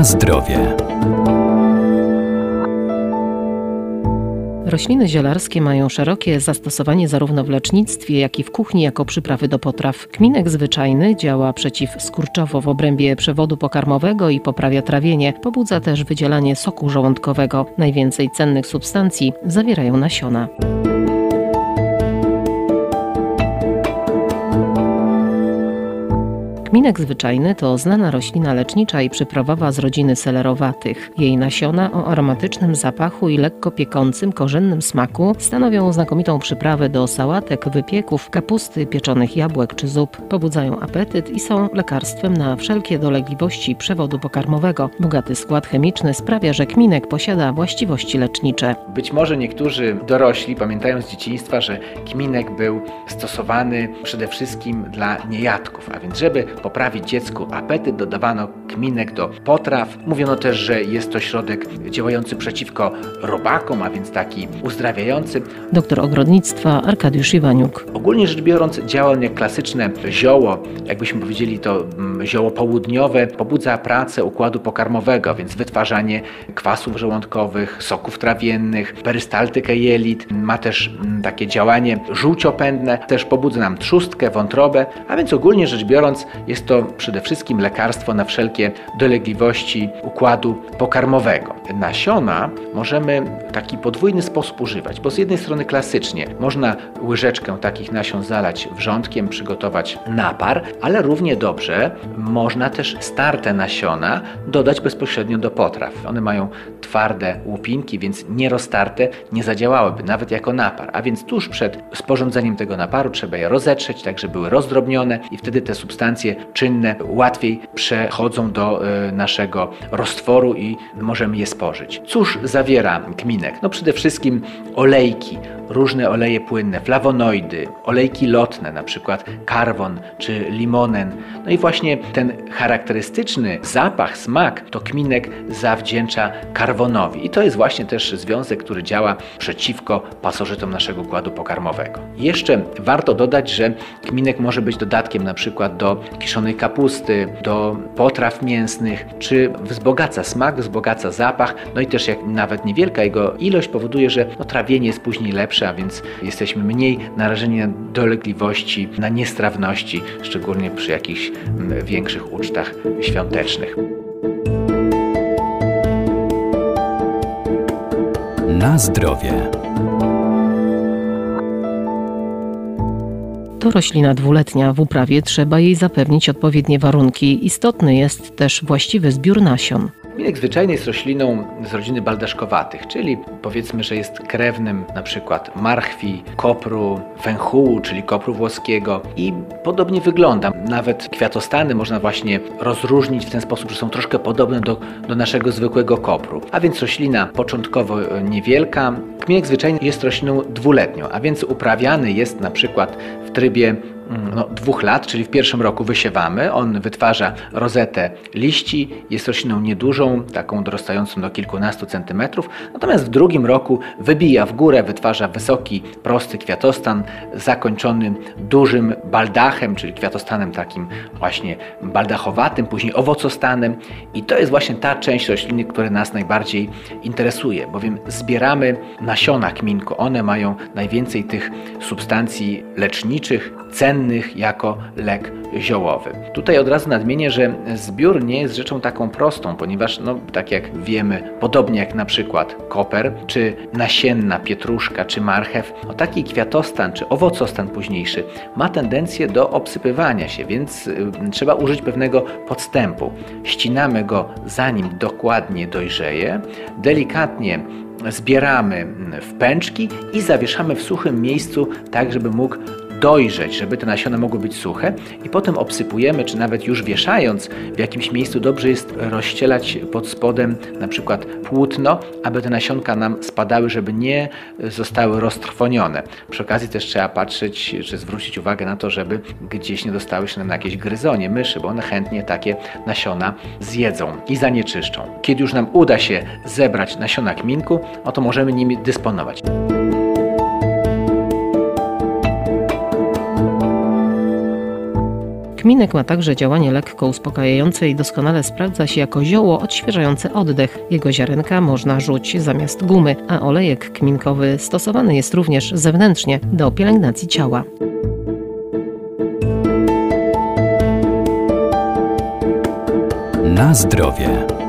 Na zdrowie. Rośliny zielarskie mają szerokie zastosowanie zarówno w lecznictwie, jak i w kuchni jako przyprawy do potraw. Kminek zwyczajny działa przeciwskurczowo w obrębie przewodu pokarmowego i poprawia trawienie. Pobudza też wydzielanie soku żołądkowego. Najwięcej cennych substancji zawierają nasiona. Kminek zwyczajny to znana roślina lecznicza i przyprawowa z rodziny selerowatych. Jej nasiona o aromatycznym zapachu i lekko piekącym, korzennym smaku stanowią znakomitą przyprawę do sałatek, wypieków, kapusty, pieczonych jabłek czy zup. Pobudzają apetyt i są lekarstwem na wszelkie dolegliwości przewodu pokarmowego. Bogaty skład chemiczny sprawia, że kminek posiada właściwości lecznicze. Być może niektórzy dorośli pamiętają z dzieciństwa, że kminek był stosowany przede wszystkim dla niejadków, a więc żeby poprawić dziecku apetyt, dodawano kminek do potraw. Mówiono też, że jest to środek działający przeciwko robakom, a więc taki uzdrawiający. Doktor ogrodnictwa Arkadiusz Iwaniuk. Ogólnie rzecz biorąc, działa on jak klasyczne zioło, jakbyśmy powiedzieli to mm, zioło południowe, pobudza pracę układu pokarmowego, więc wytwarzanie kwasów żołądkowych, soków trawiennych, perystaltykę jelit, ma też mm, takie działanie żółciopędne, też pobudza nam trzustkę, wątrobę, a więc ogólnie rzecz biorąc jest to przede wszystkim lekarstwo na wszelkie dolegliwości układu pokarmowego. Nasiona możemy w taki podwójny sposób używać, bo z jednej strony klasycznie można łyżeczkę takich nasion zalać wrzątkiem, przygotować napar, ale równie dobrze można też starte nasiona dodać bezpośrednio do potraw. One mają twarde łupinki, więc nieroztarte nie zadziałałyby nawet jako napar. A więc tuż przed sporządzeniem tego naparu trzeba je rozetrzeć, tak żeby były rozdrobnione i wtedy te substancje czynne łatwiej przechodzą do e, naszego roztworu i możemy je spożyć. Cóż zawiera kminek? No przede wszystkim olejki, różne oleje płynne, flawonoidy, olejki lotne, na przykład karwon czy limonen. No i właśnie ten charakterystyczny zapach, smak to kminek zawdzięcza karwonowi. I to jest właśnie też związek, który działa przeciwko pasożytom naszego układu pokarmowego. Jeszcze warto dodać, że kminek może być dodatkiem na przykład do kiszonej kapusty, do potraw mięsnych, czy wzbogaca smak, wzbogaca zapach, no i też jak nawet niewielka jego ilość powoduje, że no, trawienie jest później lepsze, a więc jesteśmy mniej narażeni na dolegliwości, na niestrawności, szczególnie przy jakichś większych ucztach świątecznych. Na zdrowie. To roślina dwuletnia. W uprawie trzeba jej zapewnić odpowiednie warunki. Istotny jest też właściwy zbiór nasion. Minek zwyczajny jest rośliną z rodziny baldaszkowatych, czyli powiedzmy, że jest krewnym na przykład marchwi, kopru, węchułu, czyli kopru włoskiego i podobnie wygląda. Nawet kwiatostany można właśnie rozróżnić w ten sposób, że są troszkę podobne do, do naszego zwykłego kopru. A więc roślina początkowo niewielka. Kminek zwyczajny jest rośliną dwuletnią, a więc uprawiany jest na przykład w trybie Mm, no, dwóch lat, czyli w pierwszym roku wysiewamy. On wytwarza rozetę liści, jest rośliną niedużą, taką dorastającą do kilkunastu centymetrów. Natomiast w drugim roku wybija w górę, wytwarza wysoki, prosty kwiatostan zakończony dużym baldachem, czyli kwiatostanem takim właśnie baldachowatym, później owocostanem. I to jest właśnie ta część rośliny, która nas najbardziej interesuje, bowiem zbieramy nasiona kminku. One mają najwięcej tych substancji leczniczych, cennych, jako lek ziołowy. Tutaj od razu nadmienię, że zbiór nie jest rzeczą taką prostą, ponieważ, no, tak jak wiemy, podobnie jak na przykład koper, czy nasienna pietruszka, czy marchew, no, taki kwiatostan, czy owocostan późniejszy ma tendencję do obsypywania się, więc y, trzeba użyć pewnego podstępu. Ścinamy go zanim dokładnie dojrzeje, delikatnie zbieramy w pęczki i zawieszamy w suchym miejscu, tak żeby mógł dojrzeć, żeby te nasiona mogły być suche i potem obsypujemy, czy nawet już wieszając w jakimś miejscu dobrze jest rozścielać pod spodem na przykład płótno, aby te nasionka nam spadały, żeby nie zostały roztrwonione. Przy okazji też trzeba patrzeć, czy zwrócić uwagę na to, żeby gdzieś nie dostały się nam na jakieś gryzonie, myszy, bo one chętnie takie nasiona zjedzą i zanieczyszczą. Kiedy już nam uda się zebrać nasiona kminku, oto możemy nimi dysponować. Kminek ma także działanie lekko uspokajające i doskonale sprawdza się jako zioło odświeżające oddech. Jego ziarenka można rzuć zamiast gumy, a olejek kminkowy stosowany jest również zewnętrznie do pielęgnacji ciała. Na zdrowie.